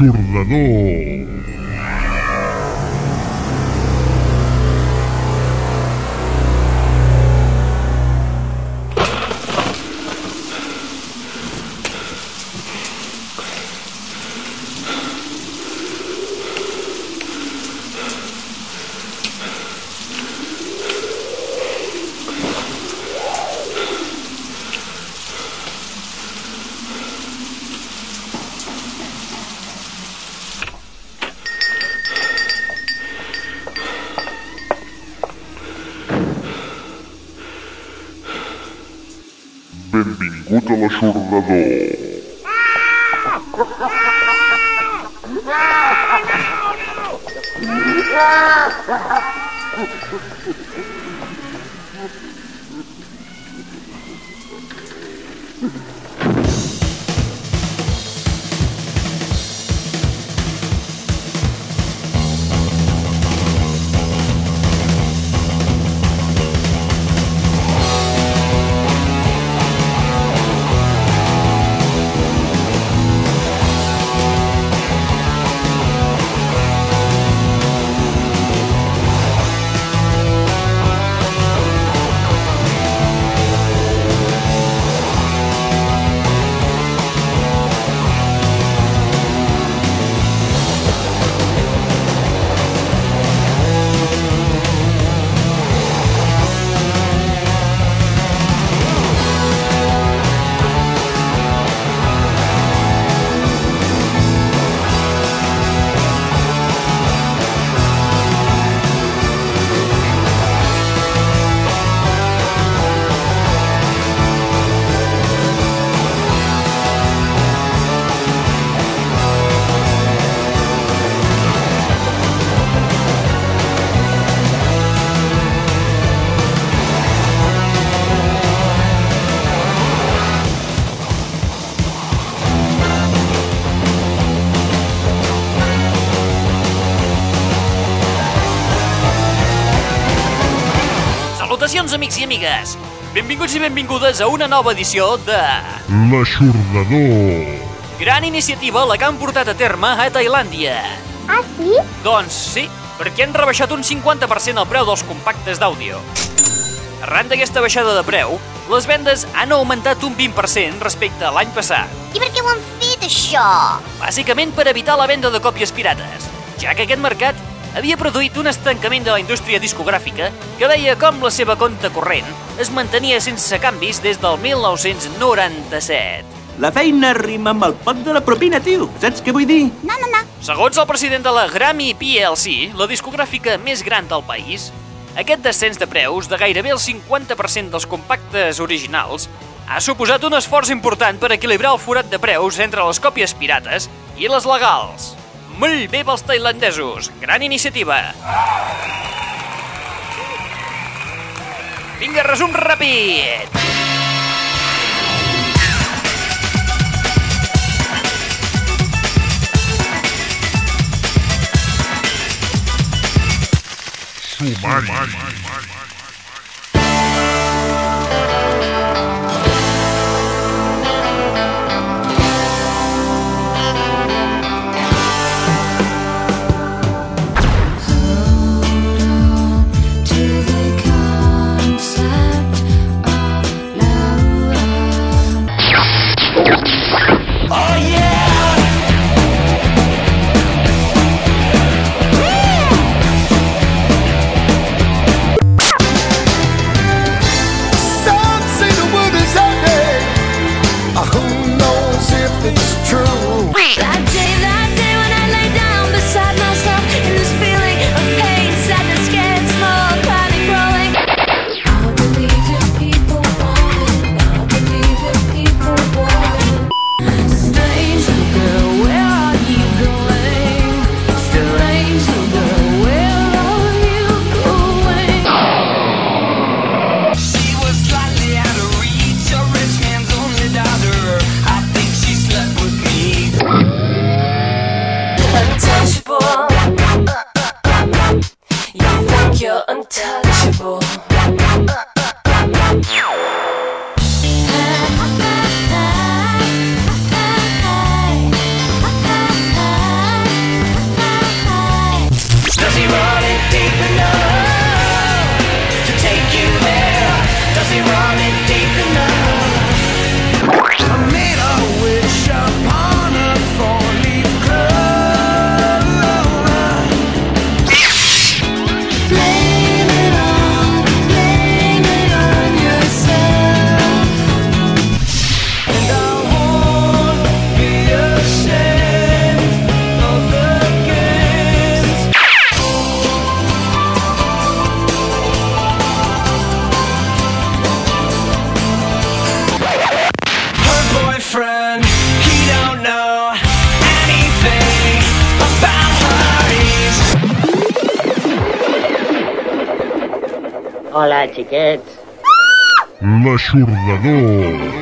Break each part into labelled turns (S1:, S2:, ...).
S1: L'Aixordador.
S2: Salutacions, amics i amigues! Benvinguts i benvingudes a una nova edició de...
S1: L'Aixordador.
S2: Gran iniciativa la que han portat a terme a Tailàndia.
S3: Ah, sí?
S2: Doncs sí, perquè han rebaixat un 50% el preu dels compactes d'àudio. Arran d'aquesta baixada de preu, les vendes han augmentat un 20% respecte a l'any passat.
S3: I per què ho han fet, això?
S2: Bàsicament per evitar la venda de còpies pirates, ja que aquest mercat havia produït un estancament de la indústria discogràfica que veia com la seva compte corrent es mantenia sense canvis des del 1997.
S4: La feina rima amb el pot de la propina, tio. Saps què vull dir?
S3: No, no, no.
S2: Segons el president de la Grammy PLC, la discogràfica més gran del país, aquest descens de preus de gairebé el 50% dels compactes originals ha suposat un esforç important per equilibrar el forat de preus entre les còpies pirates i les legals. Molt bé pels tailandesos, gran iniciativa. Vinga, resum ràpid.
S1: Sumari.
S5: to
S6: L'aixordador.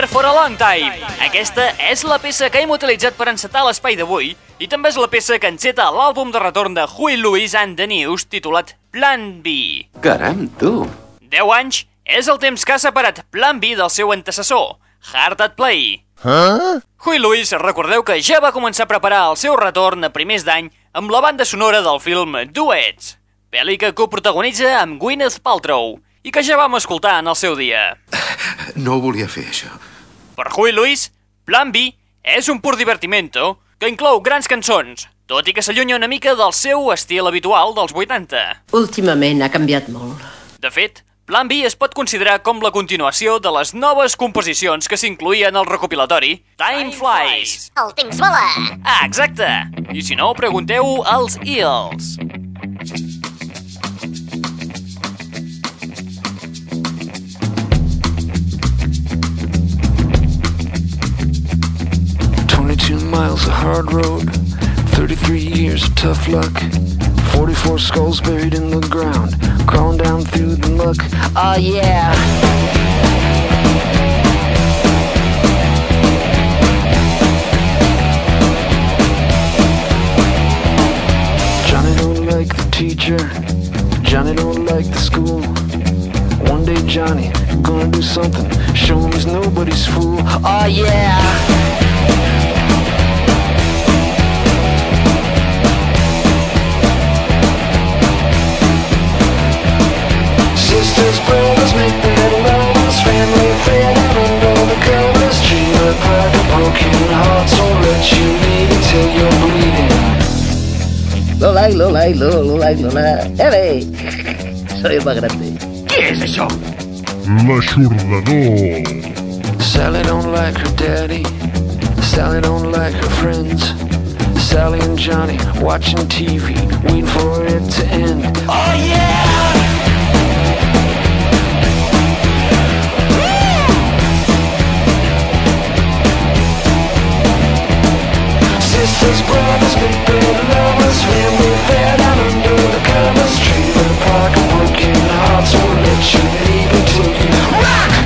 S7: Here for a long time.
S2: Aquesta és la peça que hem utilitzat per encetar l'espai d'avui i també és la peça que enceta l'àlbum de retorn de Huey Lewis and the News titulat Plan B.
S4: Caram, tu.
S2: 10 anys és el temps que ha separat Plan B del seu antecessor, Hard at Play.
S6: Huh?
S2: Huey Lewis, recordeu que ja va començar a preparar el seu retorn a primers d'any amb la banda sonora del film Duets, pel·li que coprotagonitza amb Gwyneth Paltrow i que ja vam escoltar en el seu dia.
S8: No ho volia fer, això.
S2: Per Huey Lewis, Plan B és un pur divertimento que inclou grans cançons, tot i que s'allunya una mica del seu estil habitual dels 80.
S5: Últimament ha canviat molt.
S2: De fet, Plan B es pot considerar com la continuació de les noves composicions que s'incluïen al recopilatori Time Flies.
S9: El temps vola.
S2: Ah, exacte! I si no, pregunteu als Eels.
S10: miles of hard road, 33 years of tough luck, 44 skulls buried in the ground, crawling down through the muck.
S5: Oh yeah!
S10: Johnny don't like the teacher. Johnny don't like the school. One day Johnny gonna do something. Show him he's nobody's fool. Oh yeah. Bleeding
S5: Lola, y Lola, y Lola, Lola, y Lola. ¡Eh! Soy el más grande.
S6: L'aixordador.
S10: Sally don't like her daddy Sally don't like her friends Sally and Johnny watching TV Waiting for it to end Oh yeah! Sisters, brothers, big bad lovers Family fair down under the covers Trailer park and broken hearts Won't let you leave until you rock!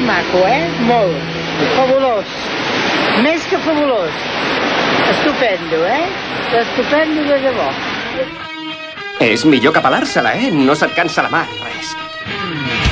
S11: Molt maco, eh? Molt. Fabulós. Més que fabulós. Estupendo, eh? Estupendo de debò.
S12: És millor que pelar-se-la, eh? No se't cansa la mà, res.
S13: We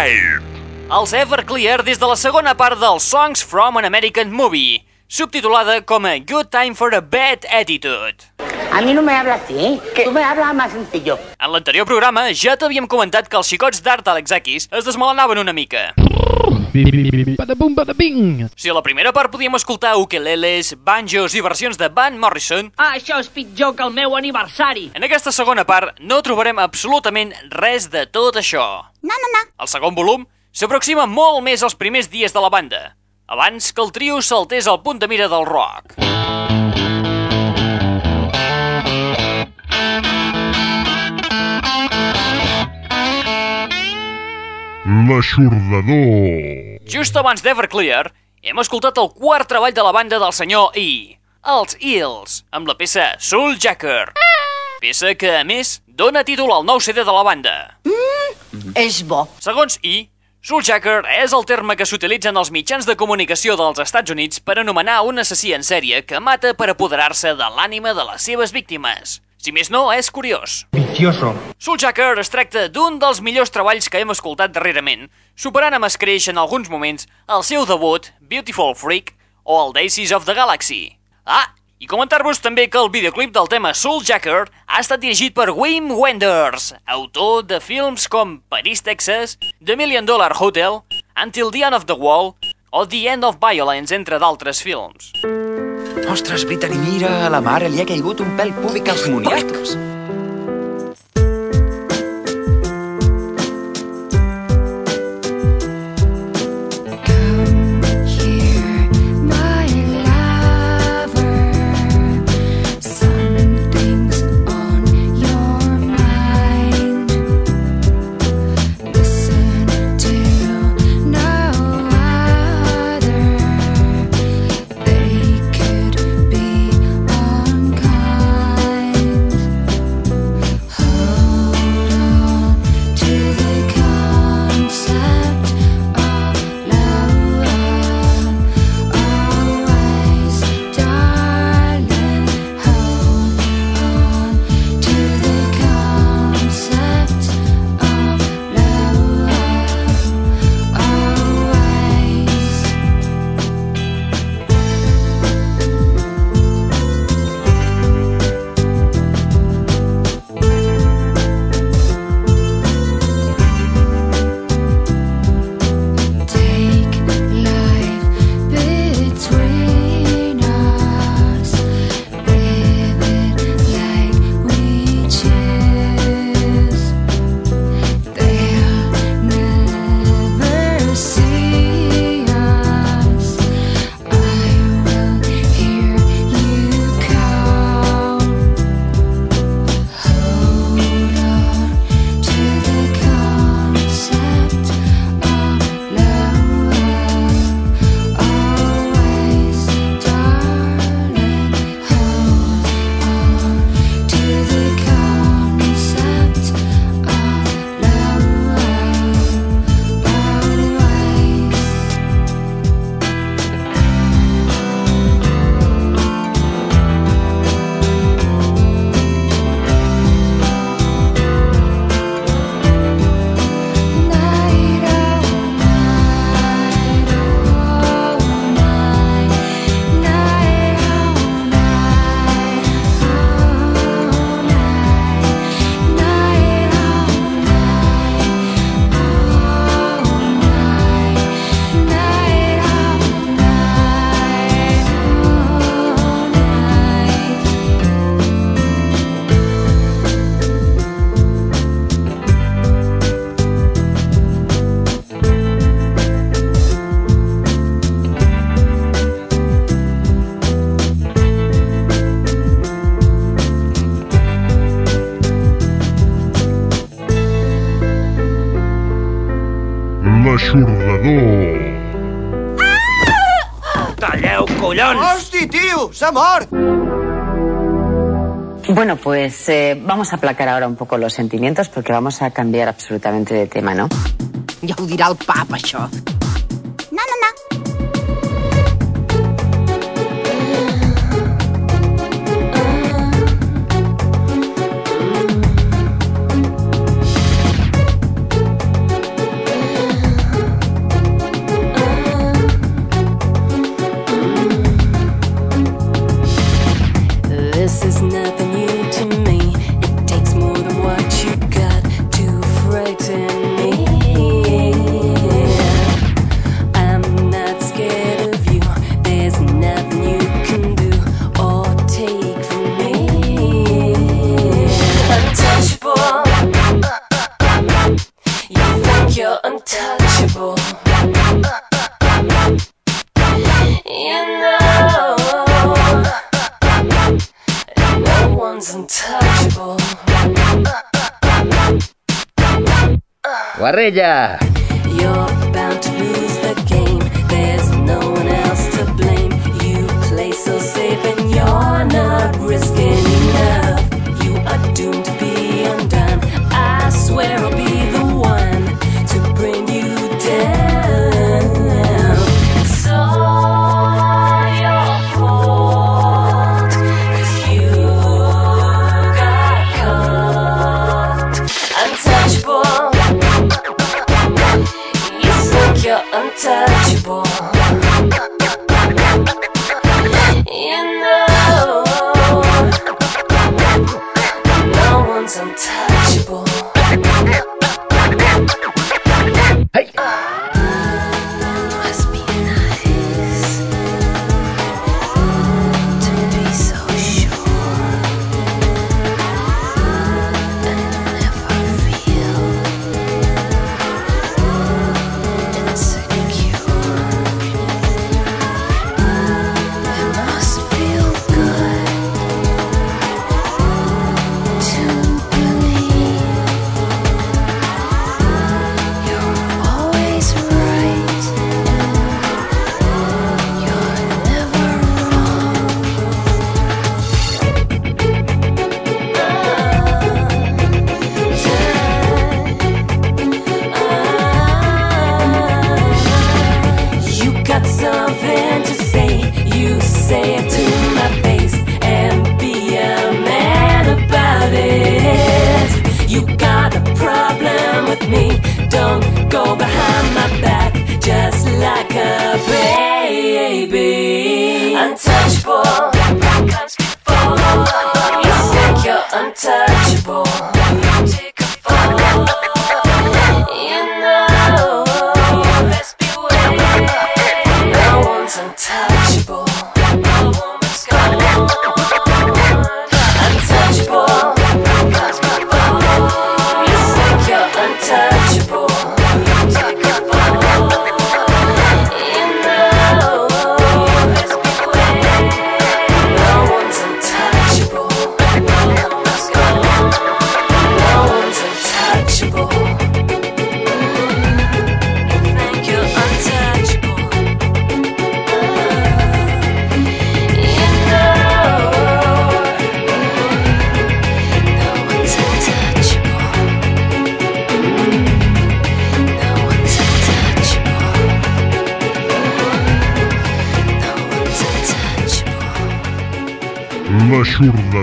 S1: Live.
S2: Els Everclear des de la segona part del Songs from an American Movie, subtitulada com a Good Time for a Bad Attitude.
S14: A mí no me habla así, ¿eh? Tú me hablas más sencillo.
S2: En l'anterior programa ja t'havíem comentat que els xicots d'Art Alexakis es desmelenaven una mica.
S15: Badabum, badabing.
S2: Si a la primera part podíem escoltar ukeleles, banjos i versions de Van Morrison,
S11: Ah, això és pitjor que el meu aniversari.
S2: en aquesta segona part no trobarem absolutament res de tot això.
S16: No, no, no.
S2: El segon volum s'aproxima molt més als primers dies de la banda, abans que el trio saltés al punt de mira del rock.
S1: L'aixordador.
S2: Just abans d'Everclear, hem escoltat el quart treball de la banda del senyor E, els Eels, amb la peça Soul Jacker. Peça que, a més, dona títol al nou CD de la banda.
S16: És bo.
S2: Segons E, Souljacker és el terme que s'utilitza en els mitjans de comunicació dels Estats Units per anomenar un assassí en sèrie que mata per apoderar-se de l'ànima de les seves víctimes. Si més no, és curiós.
S17: Vicioso.
S2: Souljacker es tracta d'un dels millors treballs que hem escoltat darrerament, superant amb escreix en alguns moments el seu debut, Beautiful Freak, o el Daisies of the Galaxy. Ah, i comentar-vos també que el videoclip del tema Souljacker ha estat dirigit per Wim Wenders, autor de films com Paris, Texas, The Million Dollar Hotel, Until the End of the Wall o The End of Violence, entre d'altres films.
S5: Ostres, Brittany, mira, a la mare li ha caigut un pèl púbic als moniatos.
S18: Bueno, pues eh, vamos a aplacar ahora un poco los sentimientos porque vamos a cambiar absolutamente de tema, ¿no?
S16: Ja ho dirà el pap, això. Parrella.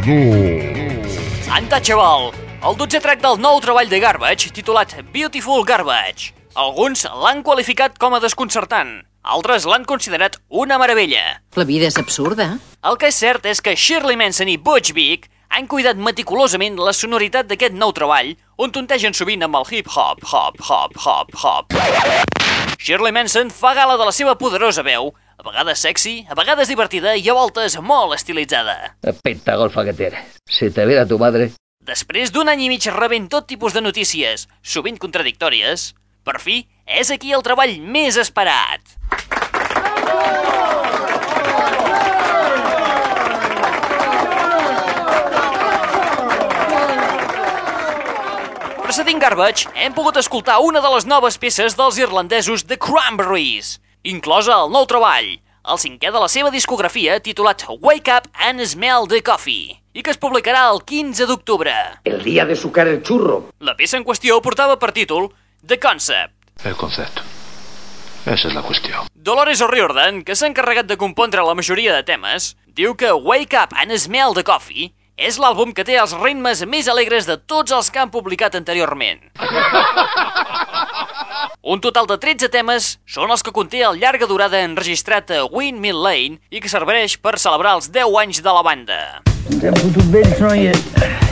S6: L'aixordador.
S2: Untouchable, el 12 track del nou treball de Garbage, titulat Beautiful Garbage. Alguns l'han qualificat com a desconcertant, altres l'han considerat una meravella.
S9: La vida és absurda.
S2: El que és cert és que Shirley Manson i Butch Vig han cuidat meticulosament la sonoritat d'aquest nou treball, on tontegen sovint amb el hip-hop, hop, hop, hop, hop. Shirley Manson fa gala de la seva poderosa veu, vegades sexy, a vegades divertida i a voltes molt estilitzada.
S5: Penta golfa que tienes. Si te viera tu madre.
S2: Després d'un any i mig rebent tot tipus de notícies, sovint contradictòries, per fi és aquí el treball més esperat. Precedint Garbage, hem pogut escoltar una de les noves peces dels irlandesos The Cranberries, inclosa al nou treball, el cinquè de la seva discografia titulat Wake Up and Smell the Coffee, i que es publicarà el 15 d'octubre.
S5: El día de sucar el churro.
S2: La peça en qüestió portava per títol The Concept.
S8: El concepto. Esa es la cuestión.
S2: Dolores O'Riordan, que s'ha encarregat de compondre la majoria de temes, diu que Wake Up and Smell the Coffee És l'àlbum que té els ritmes més alegres de tots els que han publicat anteriorment. Un total de 13 temes són els que conté el llarga durada enregistrat a Windmill Lane i que serveix per celebrar els 10 anys de la banda.
S5: Ens hem fotut vells, noia.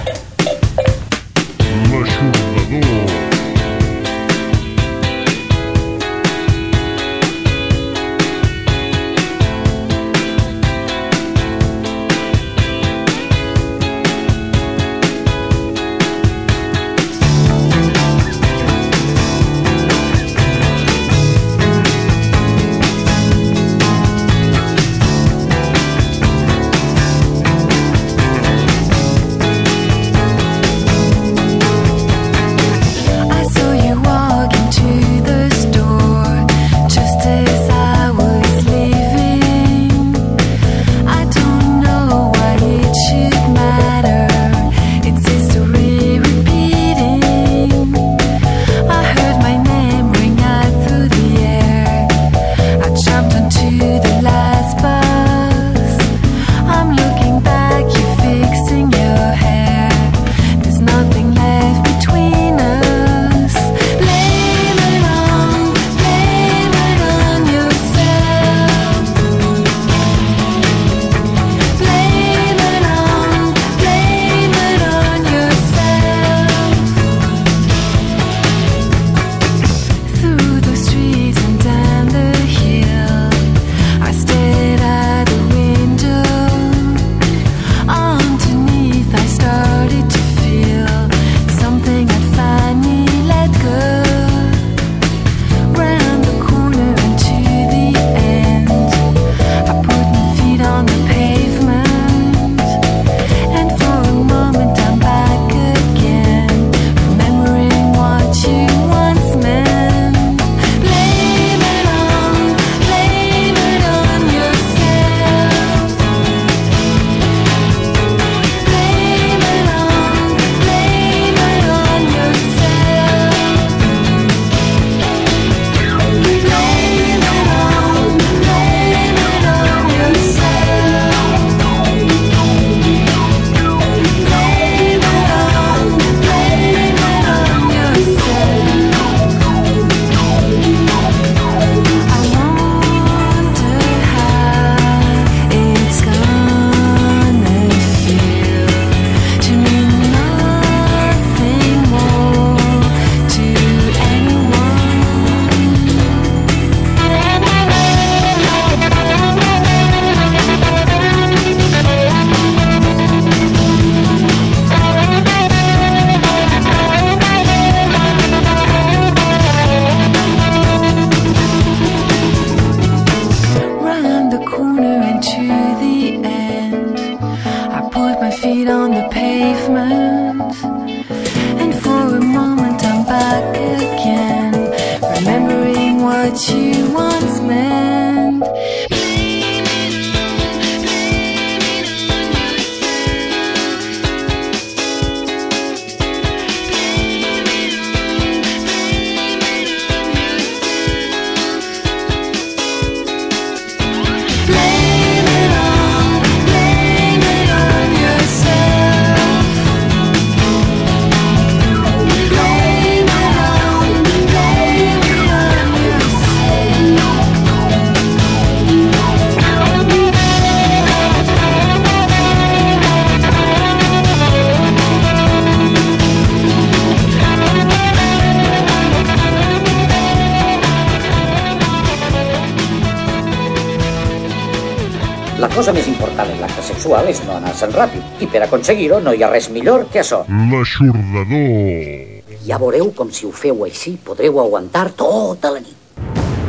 S5: Per aconseguir-ho no hi ha res millor que això.
S6: L'aixordador.
S5: Ja veureu com si ho feu així podreu aguantar tota la nit.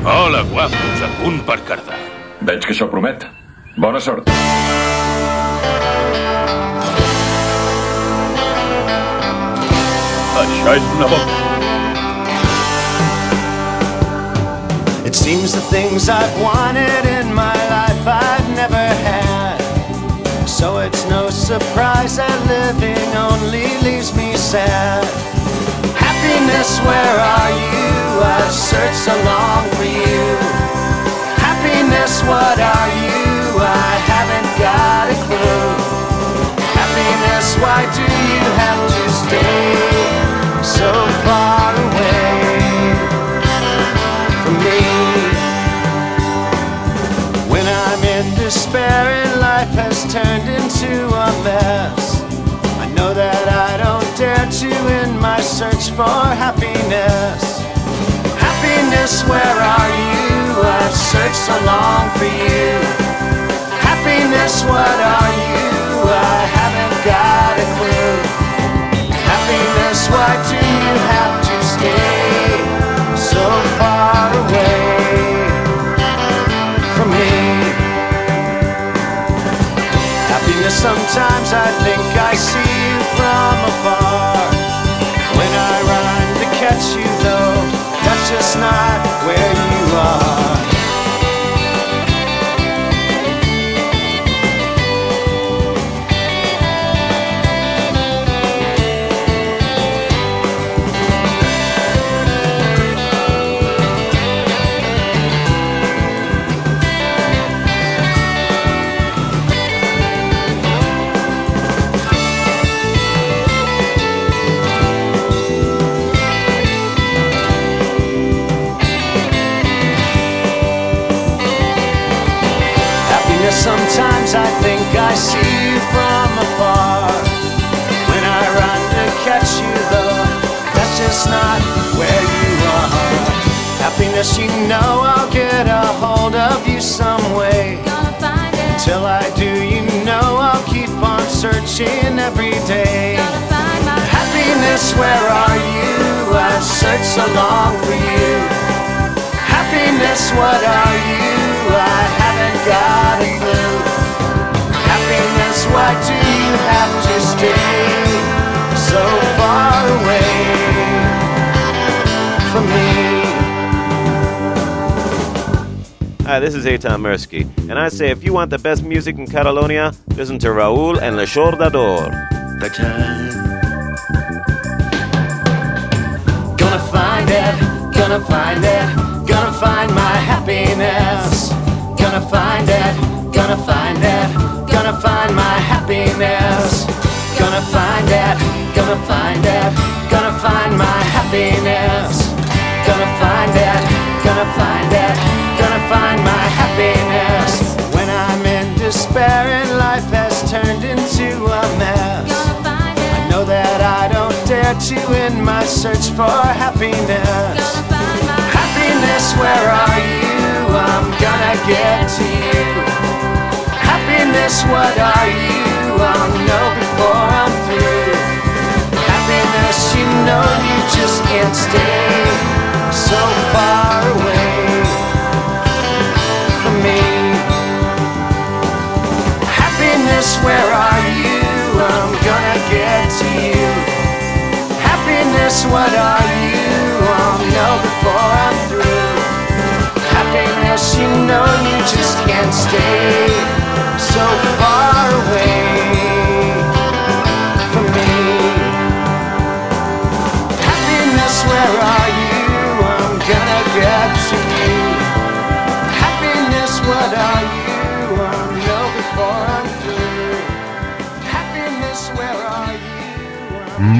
S19: Hola, guapos, a punt per cardar.
S20: Veig que això promet. Bona sort.
S19: Això és una bomba.
S13: It seems the things I've wanted in my life I've. So it's no surprise that living only leaves me sad. Happiness, where are you? I've searched so long for you. Happiness, what are you? I haven't got a clue. Happiness.
S6: why do you have to stay so far away from me? When I'm in despair and life has turned into a mess, I know that I don't dare to end my search for happiness. Happiness, where are you? I've searched so long for you. Happiness, what are you? I haven't got a clue. Happiness, why do you have to sometimes I think I see you from afar. When I run to catch you, though, that's just not where see you from afar. When I run to catch you, though, that's just not where you are. Happiness, you know I'll get a hold of you some way. Till I do, you know I'll keep on searching every day. Happiness, where are you? I search so long for you. Happiness, what are you? I haven't got a clue. Why do you have to stay so far away from me?
S21: Hi, this is Eitan Mirsky, and I say if you want the best music in Catalonia, listen to Raúl and Le Chordador. The time.
S6: Gonna find it, gonna find it, gonna find my happiness. Gonna find it, gonna find it, gonna find my happiness. Gonna find it, gonna find it, gonna find my happiness. Gonna find it, gonna find it, gonna find my happiness. When I'm in despair and life has turned into a mess. I know that I don't dare to end my search for happiness. Happiness, where are you? I'm gonna get to you. Happiness, what are you? I'll know before I'm through. Happiness, you know you just can't stay so far away from me. Happiness, where are you? I'm gonna get to you. Happiness, what are you? I'll know before I'm through. Happiness, you know you just can't stay so far away from me. Happiness, where are you? I'm gonna get to you. Happiness, what are you? Know before I'm. Happiness, where are you?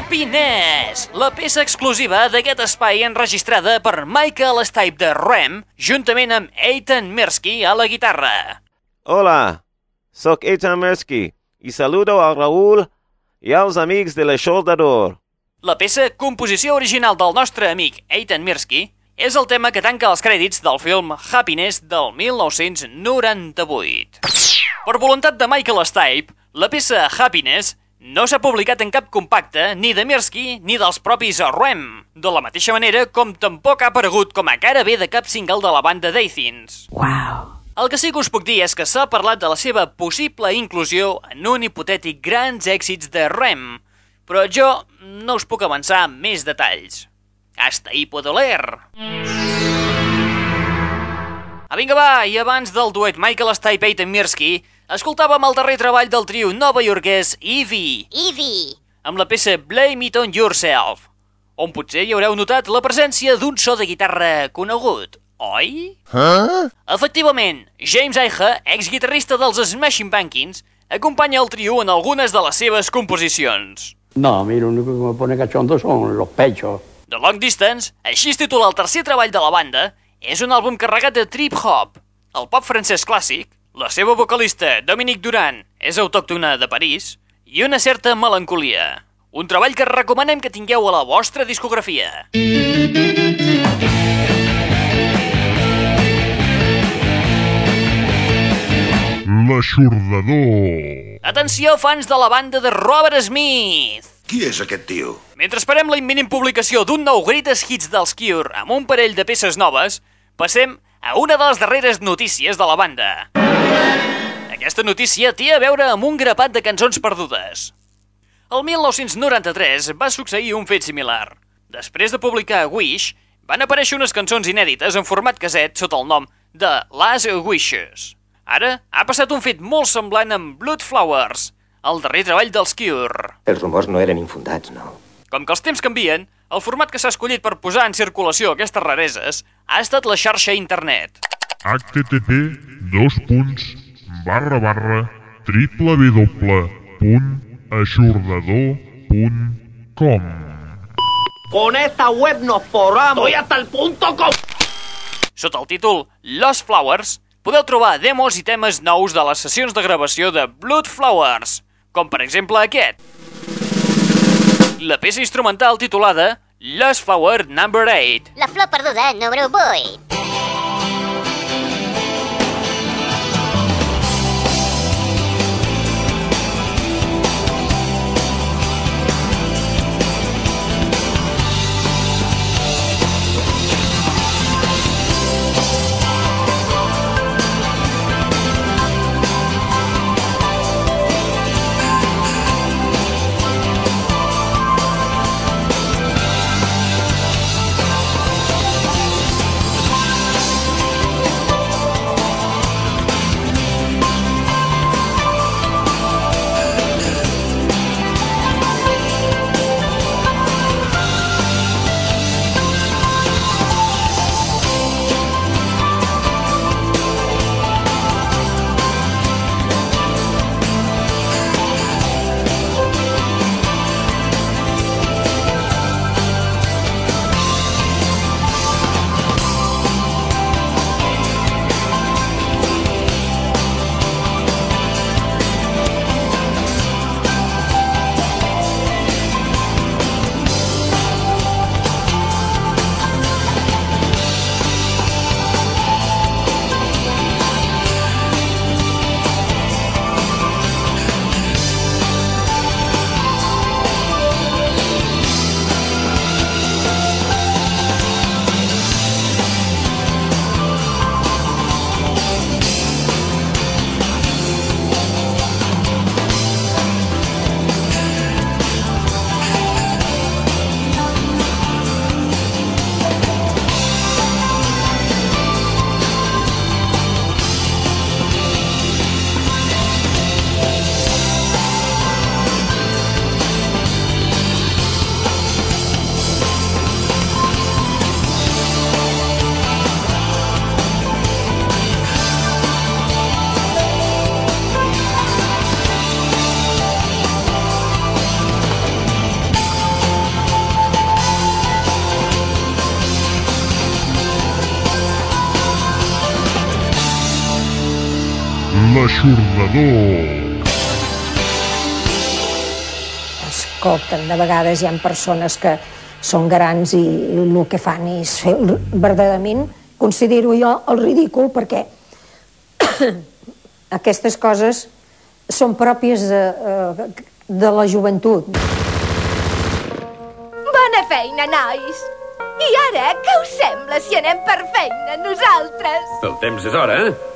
S2: Happiness, la peça exclusiva d'aquest espai enregistrada per Michael Stipe de Rem, juntament amb Eitan Mirsky a la guitarra.
S21: Hola, soc Eitan Mirsky i saludo a Raúl i als amics de Le Chordador.
S2: La peça, composició original del nostre amic Eitan Mirsky, és el tema que tanca els crèdits del film Happiness del 1998. Per voluntat de Michael Stipe, la peça Happiness no s'ha publicat en cap compacte ni de Mirsky ni dels propis Rem, de la mateixa manera com tampoc ha aparegut com a cara B de cap single de la banda d'Athins.
S22: Wow.
S2: El que sí que us puc dir és que s'ha parlat de la seva possible inclusió en un hipotètic grans èxits de Rem, però jo no us puc avançar més detalls. Hasta ahí puedo leer. Ah, vinga, va, i abans del duet Michael Stipe i Mirsky, escoltàvem el darrer treball del trio nova iorquès Evie,
S3: Eevee.
S2: amb la peça Blame It On Yourself, on potser hi haureu notat la presència d'un so de guitarra conegut, oi?
S23: Huh?
S2: Efectivament, James Iha, exguitarrista dels Smashing Pumpkins, acompanya el trio en algunes de les seves composicions.
S24: No, a mí lo único que me pone cachondo son los pechos.
S2: The Long Distance, així es titula el tercer treball de la banda, és un àlbum carregat de trip-hop, el pop francès clàssic, la seva vocalista, Dominique Duran, és autòctona de París, i una certa melancolia. Un treball que recomanem que tingueu a la vostra discografia.
S6: L'aixordador.
S2: Atenció, fans de la banda de Robert Smith!
S25: Qui és aquest tio?
S2: Mentre esperem la imminent publicació d'un nou Greatest Hits dels Cure amb un parell de peces noves, passem a una de les darreres notícies de la banda. Aquesta notícia té a veure amb un grapat de cançons perdudes. El 1993 va succeir un fet similar. Després de publicar Wish, van aparèixer unes cançons inèdites en format caset sota el nom de Last Wishes. Ara ha passat un fet molt semblant amb Blood Flowers, el darrer treball dels Cure.
S12: Els rumors no eren infundats, no?
S2: Com que els temps canvien, el format que s'ha escollit per posar en circulació aquestes rareses ha estat la xarxa internet.
S6: http dos punts barra barra www.aixordador.com
S26: Con esta web nos forramos. Estoy hasta el punto com...
S2: Sota el títol Lost Flowers, podeu trobar demos i temes nous de les sessions de gravació de Blood Flowers, com per exemple aquest. La peça instrumental titulada Lost Flower Number 8.
S3: La flor perduda número 8.
S6: L'aixordador.
S27: Escolten, de vegades hi ha persones que són grans i el que fan és fer el- verdaderament, considero jo, el ridícul, perquè aquestes coses són pròpies de, eh, de la joventut.
S28: Bona feina, nois! I ara, què us sembla si anem per feina, nosaltres?
S29: El temps és hora, eh?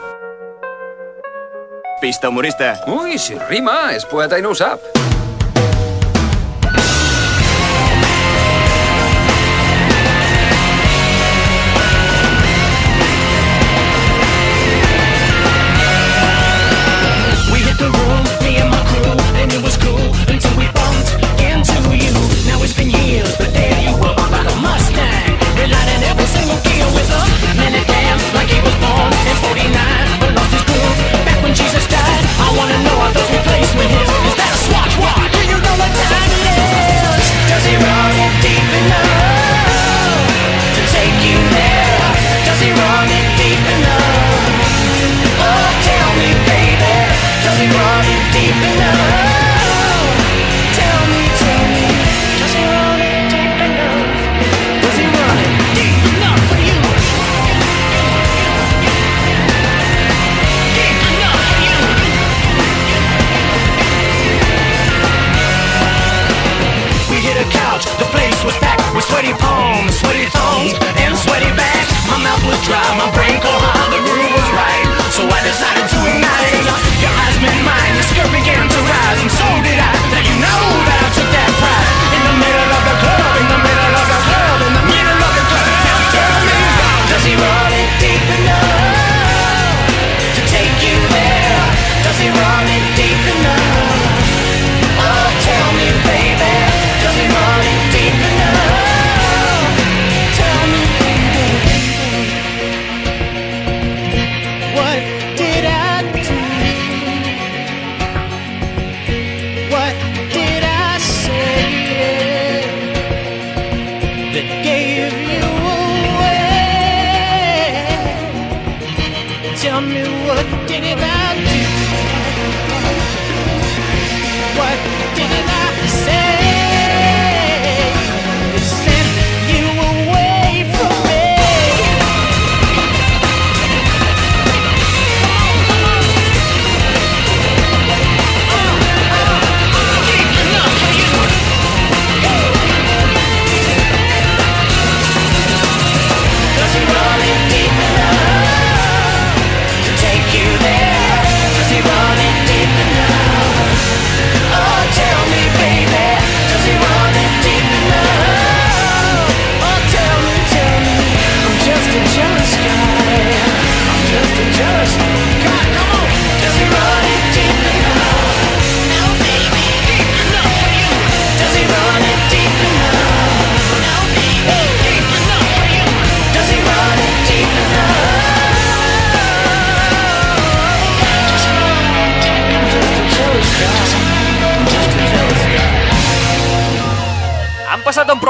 S12: Pista humorista.
S30: Ui, si rima, és poeta i no ho sap.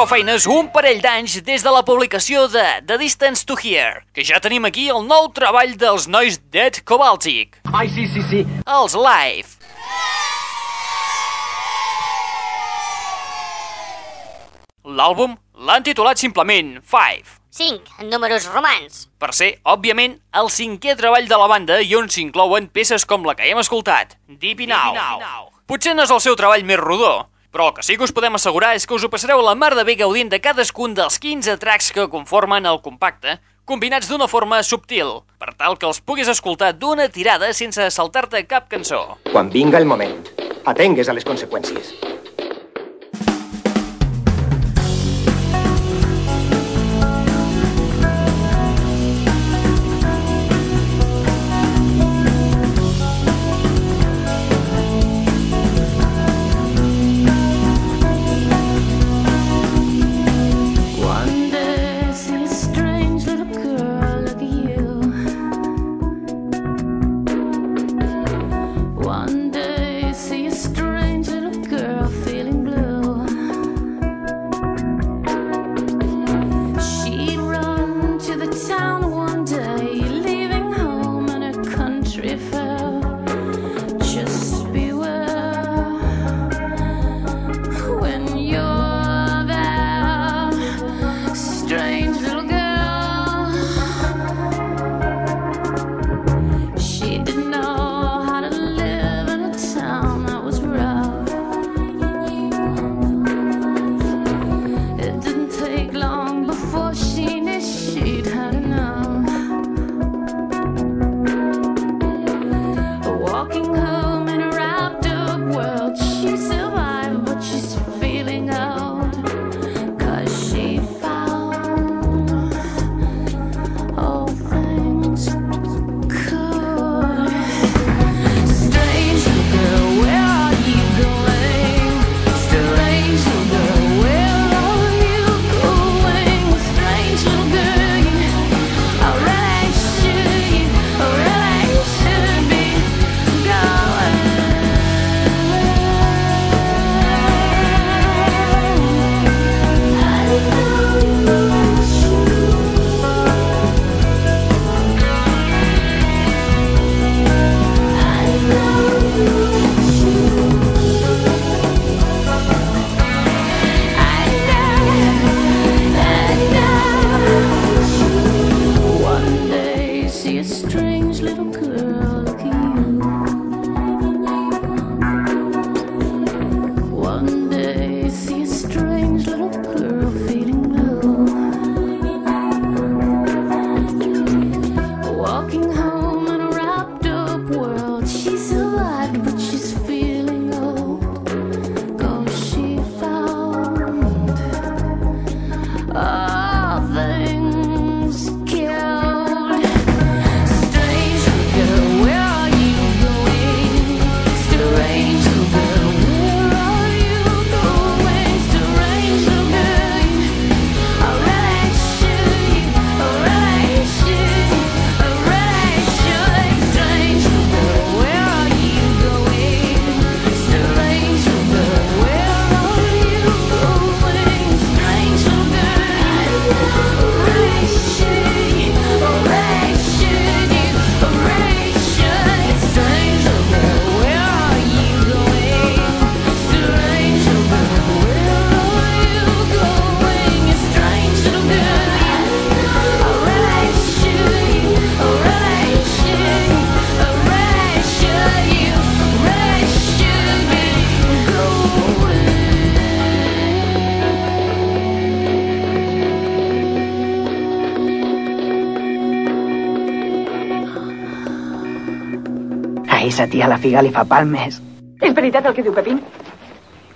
S2: Prou feines un parell d'anys des de la publicació de The Distance to Here, que ja tenim aquí el nou treball dels nois Dead Cobaltic.
S26: Ai, sí, sí, sí.
S2: Els Live. L'àlbum l'han titulat simplement Five,
S3: 5. Números romans.
S2: per ser, òbviament, el cinquè treball de la banda i on s'inclouen peces com la que hem escoltat, Deep in Now. Potser no és el seu treball més rodó, però el que sí que us podem assegurar és que us ho passareu la mar de bé gaudint de cadascun dels 15 tracks que conformen el compacte, combinats d'una forma subtil, per tal que els puguis escoltar d'una tirada sense saltar-te cap cançó.
S12: Quan vinga el moment, atengues a les conseqüències.
S9: Sa tia la figa li fa palmes.
S31: És veritat el que diu Pepín?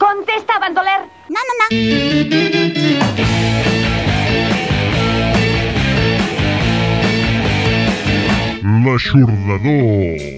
S31: Contesta, bandoler!
S3: No, no, no.
S13: L'aixordador.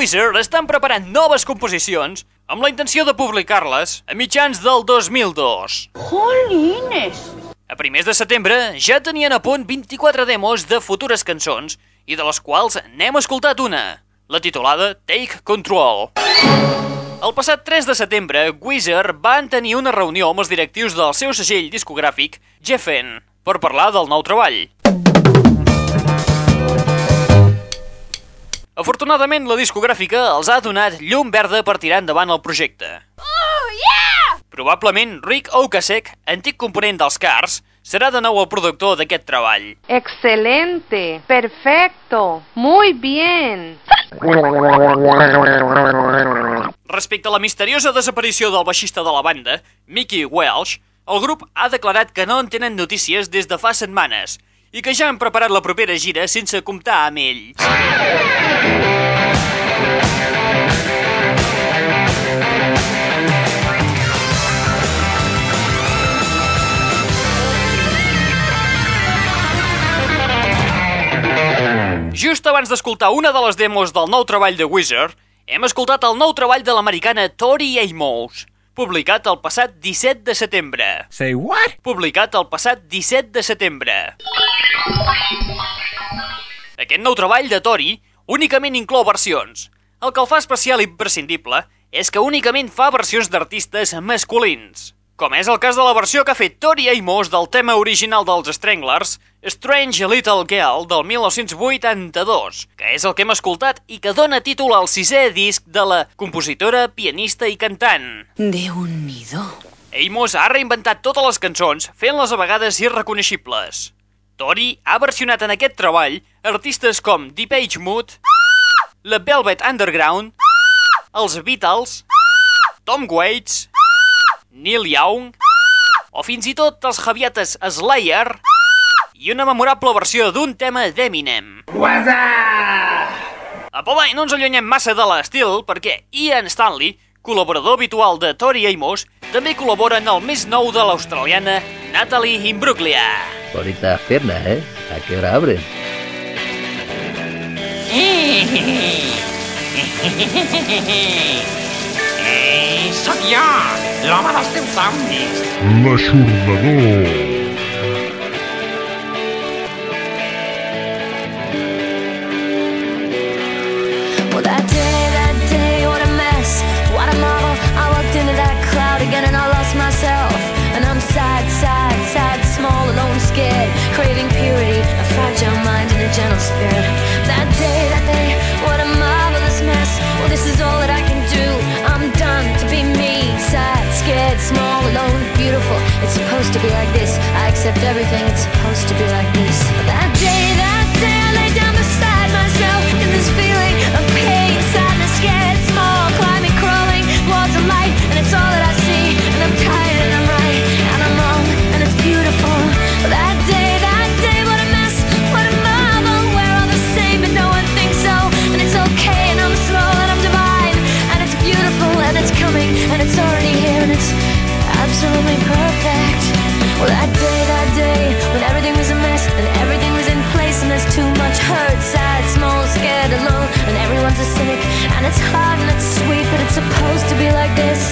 S2: Wizard estan preparant noves composicions amb la intenció de publicar-les a mitjans del 2002.
S32: Jolines!
S2: A primers de setembre ja tenien a punt 24 demos de futures cançons i de les quals n'hem escoltat una, la titulada Take Control. El passat 3 de setembre, Weezer van tenir una reunió amb els directius del seu segell discogràfic, Geffen, per parlar del nou treball. Afortunadament, la discogràfica els ha donat llum verda per tirar endavant el projecte.
S3: Oh, yeah!
S2: Probablement, Rick Ocasek, antic component dels Cars, serà de nou el productor d'aquest treball.
S33: Excelente, perfecto, muy bien.
S2: Respecte a la misteriosa desaparició del baixista de la banda, Mickey Welsh, el grup ha declarat que no en tenen notícies des de fa setmanes i que ja han preparat la propera gira sense comptar amb ell. Just abans d'escoltar una de les demos del nou treball de Wizard, hem escoltat el nou treball de l'americana Tori Amos. Publicat el passat 17 de setembre.
S34: Say what?
S2: Publicat el passat 17 de setembre. Aquest nou treball de Tori únicament inclou versions. El que el fa especial i imprescindible és que únicament fa versions d'artistes masculins. Com és el cas de la versió que ha fet Tori Amos del tema original dels Stranglers, Strange Little Girl del 1982, que és el que hem escoltat i que dona títol al sisè disc de la compositora, pianista i cantant.
S16: Déu-n'hi-do.
S2: Amos ha reinventat totes les cançons, fent-les a vegades irreconeixibles. Tori ha versionat en aquest treball artistes com Deep Mood, la Velvet Underground, els Beatles, Tom Waits, Neil Young o fins i tot els javietes Slayer i una memorable versió d'un tema d'Eminem. Apa, no ens allunyem massa de l'estil perquè Ian Stanley, col·laborador habitual de Tori Amos, també col·labora en el més nou de l'australiana Natalie Imbruglia.
S35: Bonitas piernas, ¿eh? ¿A qué hora abren?
S26: Eh, sóc jo, l'home dels teus somnis.
S6: L'aixordador.
S16: Supposed to be like this. I accept everything. It's supposed to be like this. Hurt, sad, small, scared, alone, and everyone's a cynic, and it's hard and it's sweet, but it's supposed to be like this.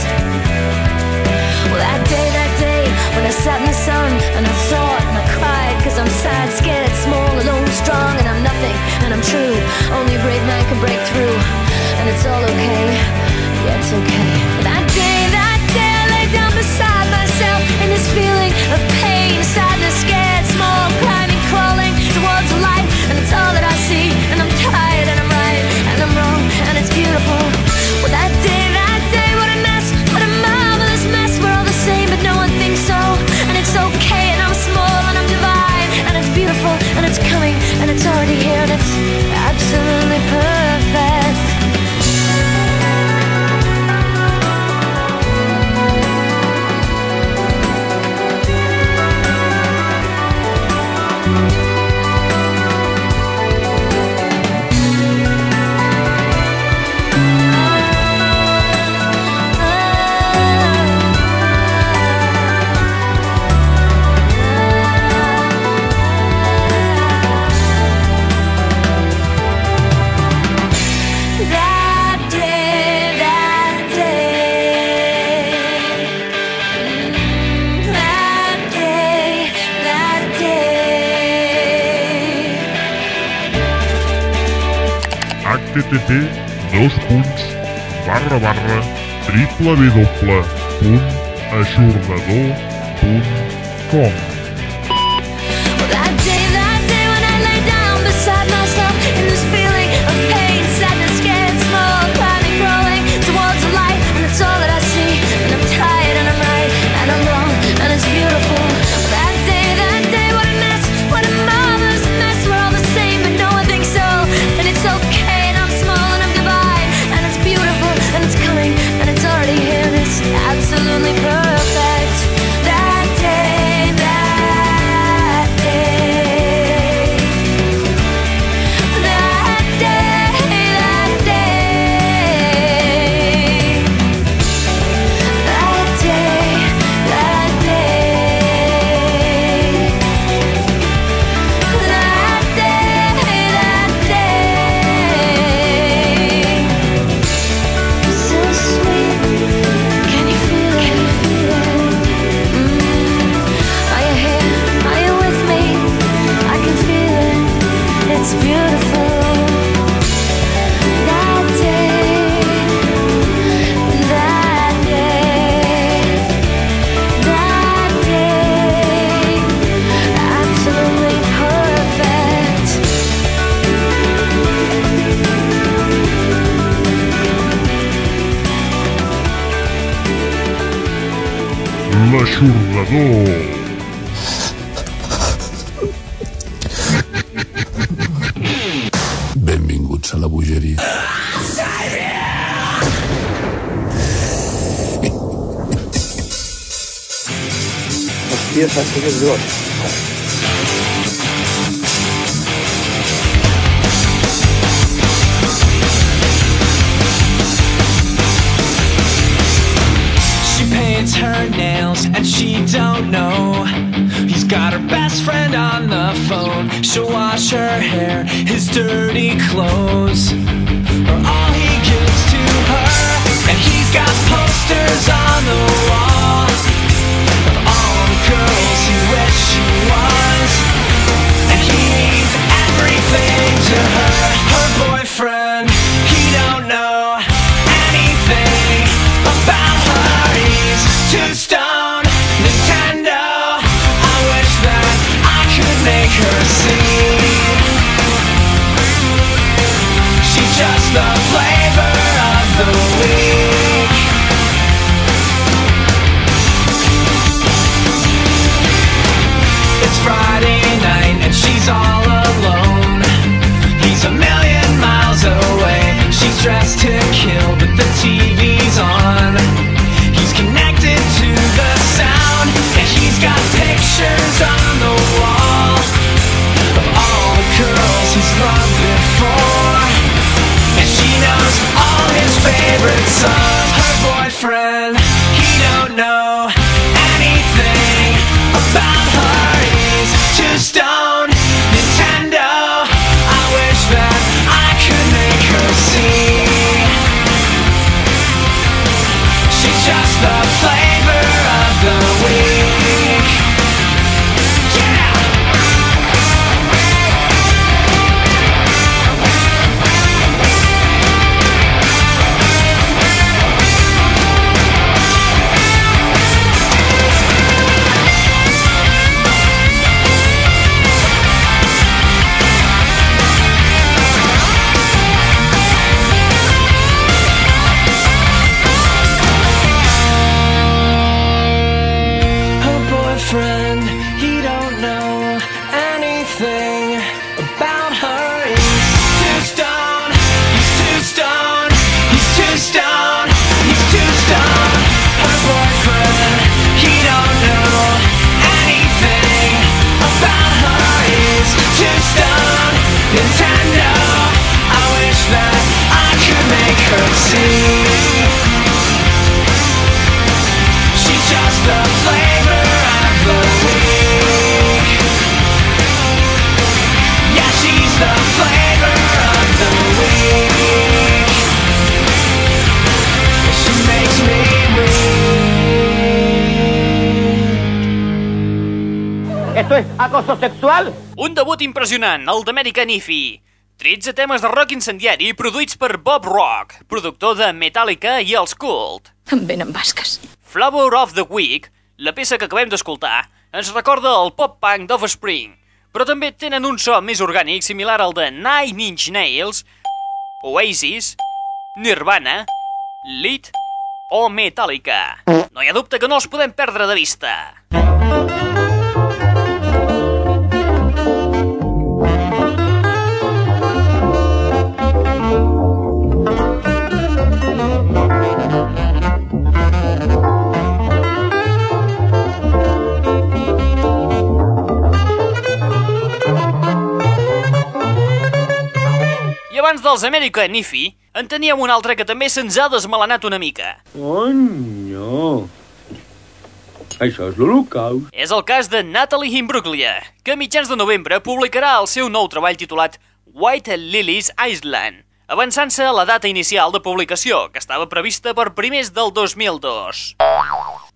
S16: Well, that day, that day, when I sat in the sun, and I thought, and I cried, cause I'm sad, scared, small, alone, strong, and I'm nothing, and I'm true. Only a brave man can break through, and it's all okay. Yeah, it's okay. That day, that day, I lay down beside myself in this feeling
S6: http dos punts barra barra www.aixordador.com L'aixordador.
S34: Benvinguts a la bogeria.
S24: Hòstia, saps què és gros?
S13: Don't know. He's got her best friend on the phone. She'll wash her hair, his dirty clothes. Or all he gives to her. And he's got posters on the wall of all the girls he wished she was. And he means everything to. Her It's Friday
S26: acoso sexual?
S2: Un debut impressionant, el d'American Ify. 13 temes de rock incendiari produïts per Bob Rock, productor de Metallica i els Cult.
S36: Em venen basques.
S2: Flower of the Week, la peça que acabem d'escoltar, ens recorda el pop-punk d'Offspring, però també tenen un so més orgànic similar al de Nine Inch Nails, Oasis, Nirvana, Lead o Metallica. No hi ha dubte que no els podem perdre de vista. Abans dels American Ify, en teníem un altre que també se'ns ha desmelenat una mica.
S24: Conyo. Això és l'Holocaust.
S2: És el cas de Natalie Imbruglia, que a mitjans de novembre publicarà el seu nou treball titulat White Lilies Island, avançant-se a la data inicial de publicació, que estava prevista per primers del 2002.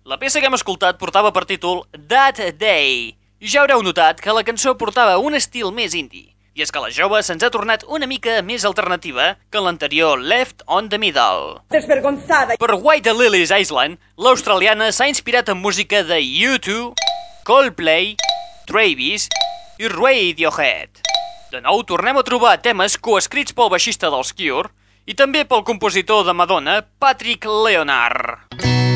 S2: La peça que hem escoltat portava per títol That Day, i ja haureu notat que la cançó portava un estil més indie. I és que la jove se'ns ha tornat una mica més alternativa que l'anterior Left on the Middle.
S37: Desvergonzada.
S2: Per White Lilies Island, l'australiana s'ha inspirat en música de U2, Coldplay, Travis i Radiohead. De nou tornem a trobar temes coescrits pel baixista dels Cure i també pel compositor de Madonna, Patrick Leonard.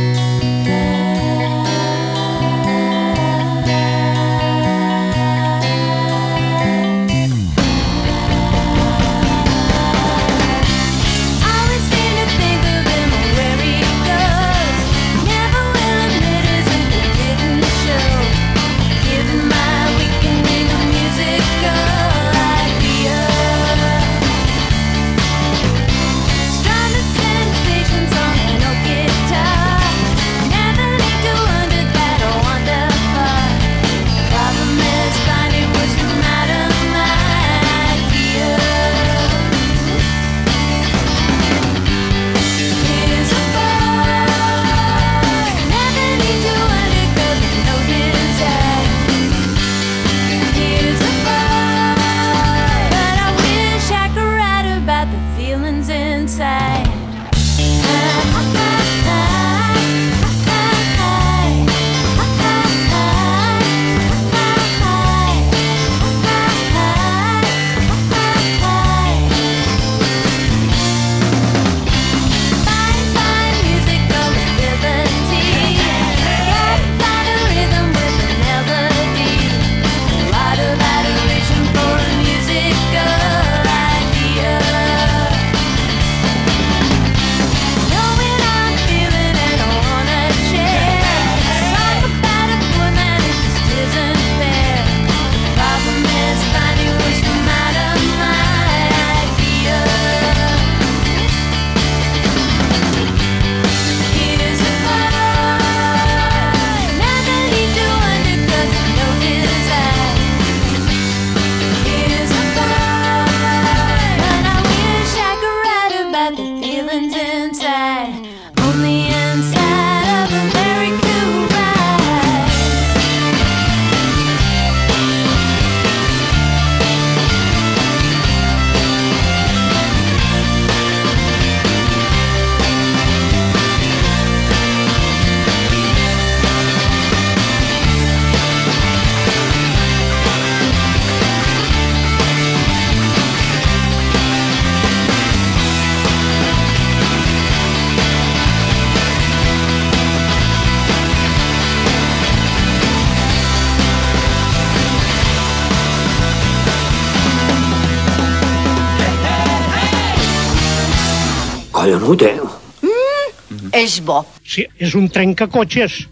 S34: Jo no ho tengo.
S28: Mm, és bo.
S24: Sí, és un trencacotxes.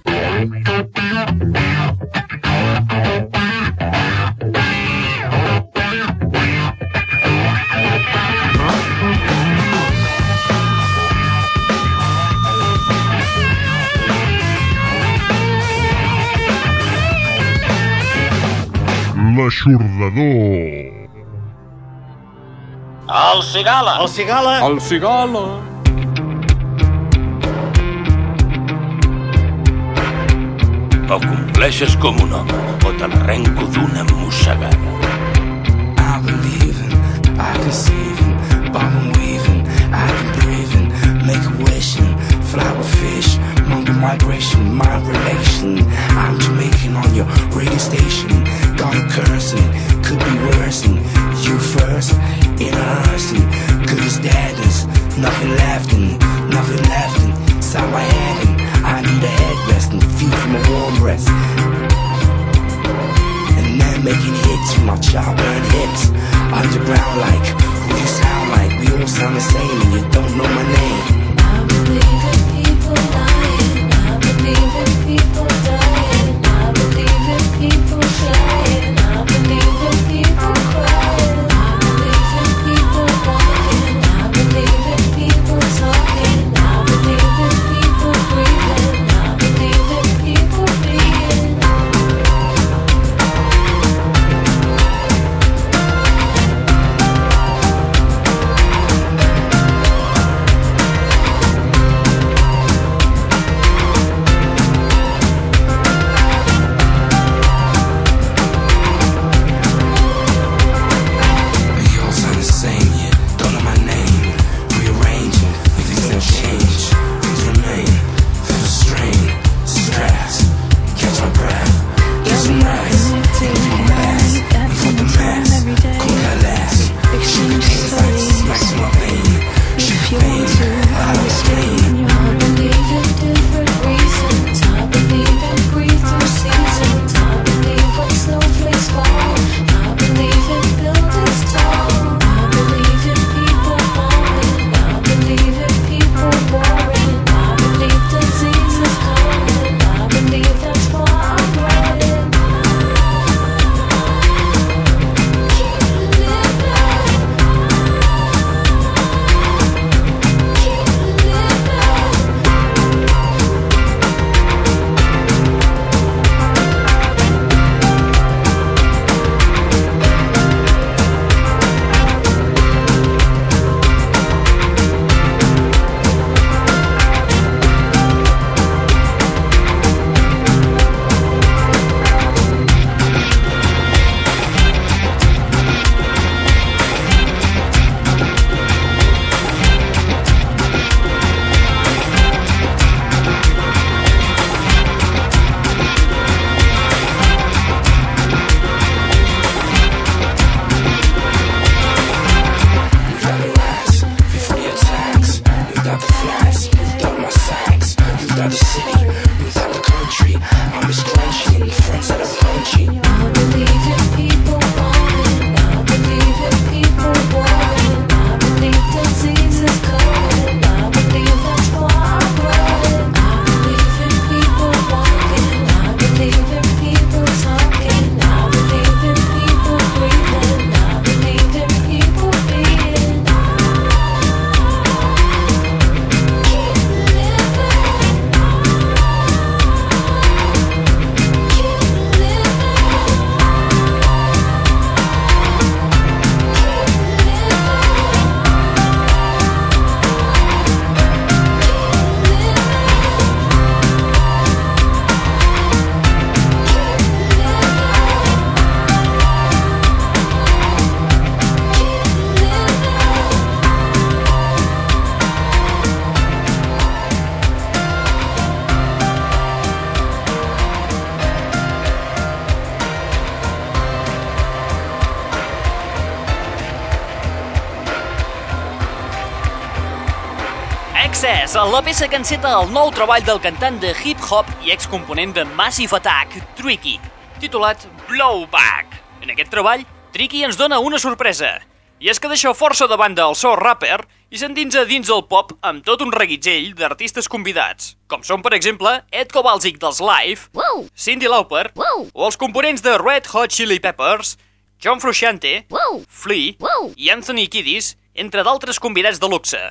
S6: L'aixordador.
S26: El cigala.
S24: El cigala.
S38: El cigala. O compleixes com un home, o te l'arrenco d'una mossegada.
S36: I believe in, I conceive in, bomb and weaving, I can breathe in, make a wish fly with fish, monkey migration, my relation. I'm Jamaican on your radio station, got a it could be worse and you first in a hearse and good as dead, there's nothing left and nothing left inside my head and I need a headrest and feed from a warm breast. And then making hits from my child burn hits. Underground like who you sound like We all sound the same and you don't know my name. We
S2: La peça que enceta el nou treball del cantant de hip-hop i excomponent de Massive Attack, Tricky, titulat Blowback. En aquest treball, Tricky ens dona una sorpresa, i és que deixa força de banda el so rapper i s'endinsa dins el pop amb tot un reguitzell d'artistes convidats, com són, per exemple, Ed Kowalczyk dels Live, Cyndi Lauper, o els components de Red Hot Chili Peppers, John Frusciante, Flea i Anthony Kiddis, entre d'altres convidats de luxe.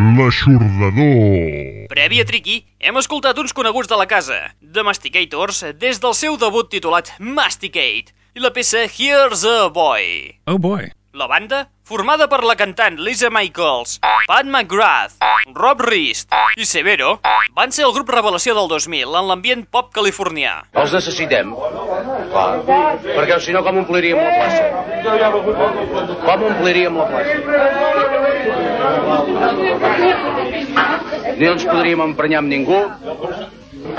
S6: L'aixordador.
S2: Previ a Tricky, hem escoltat uns coneguts de la casa, The Masticators, des del seu debut titulat Masticate, i la peça Here's a Boy.
S39: Oh boy.
S2: La banda, formada per la cantant Lisa Michaels, Pat McGrath, Rob Rist i Severo, van ser el grup revelació del 2000 en l'ambient pop californià.
S34: Els necessitem. Clar. Perquè si no, com ompliríem la plaça? Com ompliríem la plaça? Ni ens podríem emprenyar amb ningú.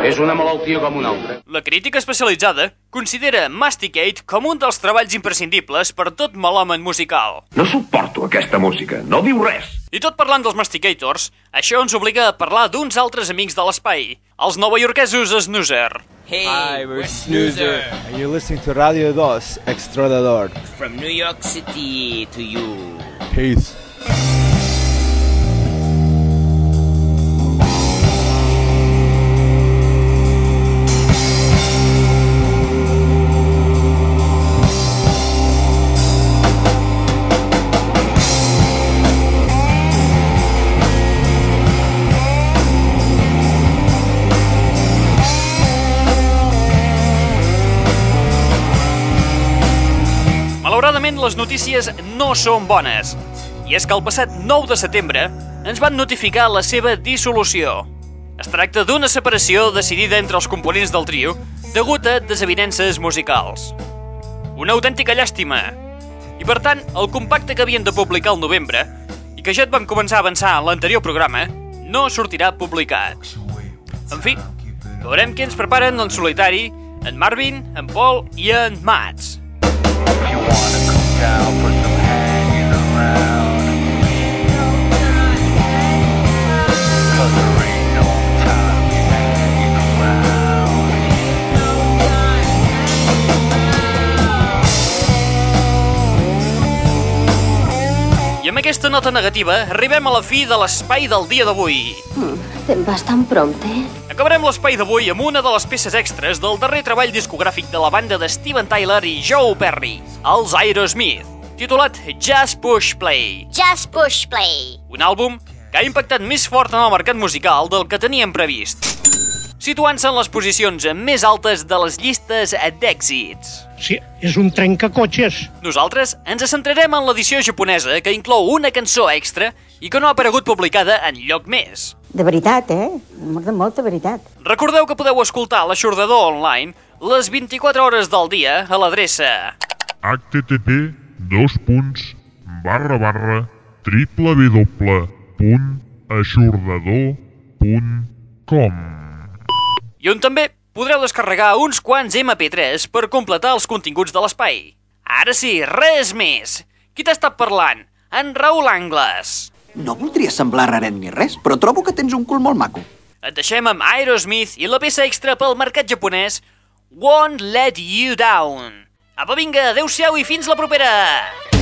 S34: És una malaltia com una altra.
S2: La crítica especialitzada considera Masticate com un dels treballs imprescindibles per tot melòmen musical.
S40: No suporto aquesta música, no diu res.
S2: I tot parlant dels Masticators, això ens obliga a parlar d'uns altres amics de l'espai, els novaiorquesos Snoozer.
S41: Hey,
S42: Hi,
S41: we're
S42: we're
S41: Snoozer.
S42: And you're listening to Radio 2, Extradador.
S41: From New York City to you.
S42: Peace.
S2: Les notícies no són bones. I és que el passat 9 de setembre ens van notificar la seva dissolució. Es tracta d'una separació decidida entre els components del trio degut a desavinences musicals. Una autèntica llàstima. I per tant, el compacte que havien de publicar al novembre i que ja et vam començar a avançar en l'anterior programa no sortirà publicat. En fi, veurem què ens preparen en solitari en Marvin, en Paul i en Mats. I amb aquesta nota negativa arribem a la fi de l'espai del dia d'avui.
S43: Te'n vas tan prompte?
S2: Acabarem l'espai d'avui amb una de les peces extres del darrer treball discogràfic de la banda de Steven Tyler i Joe Perry, els Aerosmith, titulat Just Push Play.
S3: Just push play.
S2: Un àlbum que ha impactat més fort en el mercat musical del que teníem previst, situant-se en les posicions més altes de les llistes d'èxits.
S24: Sí, és un trencacotxes.
S2: Nosaltres ens centrarem en l'edició japonesa que inclou una cançó extra i que no ha aparegut publicada en lloc més.
S27: De veritat, eh? De molta veritat.
S2: Recordeu que podeu escoltar l'aixordador online les 24 hores del dia a l'adreça
S6: http dos punts barra barra www.aixordador.com
S2: i on també podreu descarregar uns quants MP3 per completar els continguts de l'espai. Ara sí, res més. Qui t'ha estat parlant? En Raül Angles.
S29: No voldria semblar raret ni res, però trobo que tens un cul molt maco.
S2: Et deixem amb Aerosmith i la peça extra pel mercat japonès Won't Let You Down. Apa, vinga, adeu-siau i fins la propera!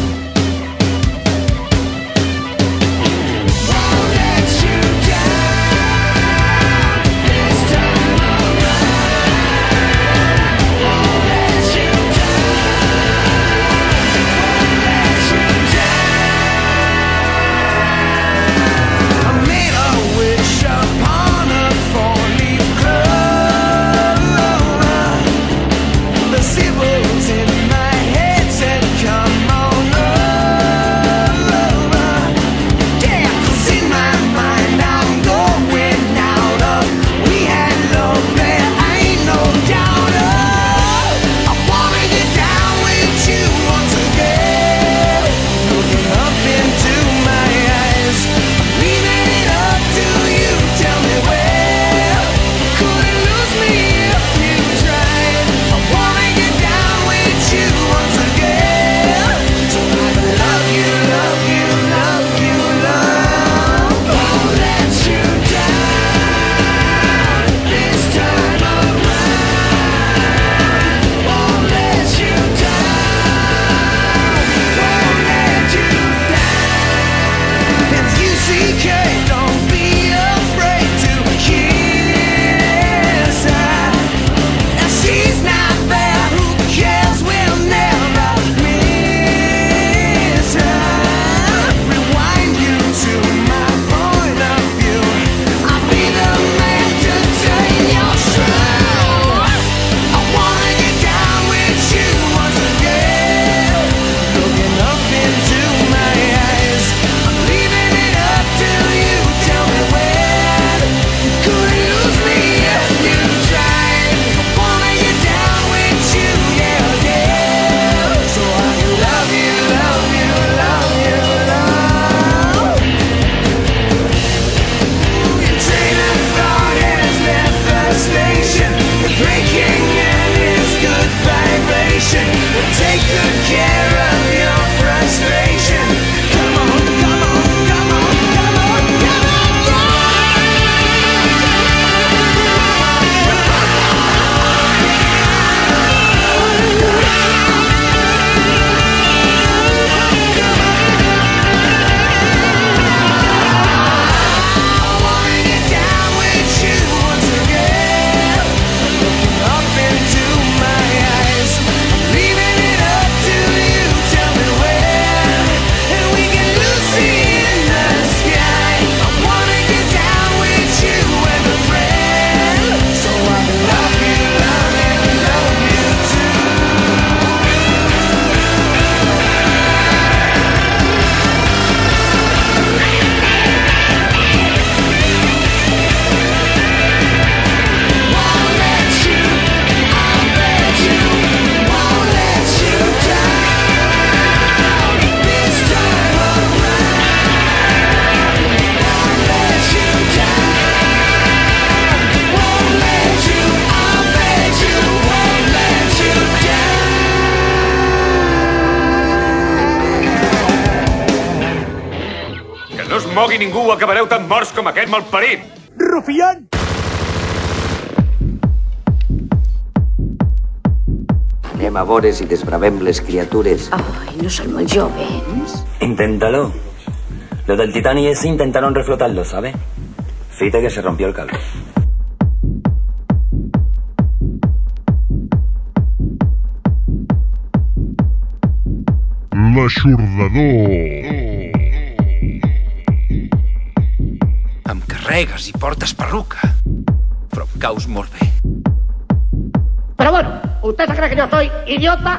S38: Com aquest malparit.
S44: Rufián!
S45: Anem a veure si desbravem les criatures.
S46: Ai, no són molt jovens.
S36: Inténtalo. Los del Titanic ese intentaron reflotarlo, ¿sabe? Fíjate que se rompió el cable.
S1: L'aixordador.
S47: Carregues i portes perruca. Però em caus molt bé.
S44: Pero bueno, ¿usted se cree que yo soy idiota?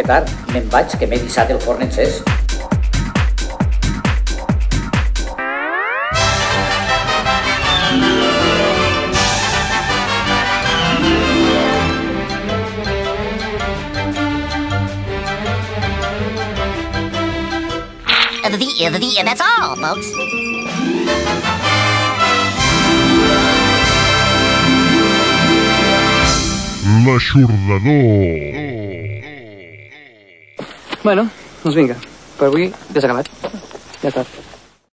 S24: Que tard. Me'n vaig, que m'he dissat el forn encès.
S3: The, the, the, that's all, folks.
S6: L'aixordador.
S48: Bueno, doncs vinga, per avui ja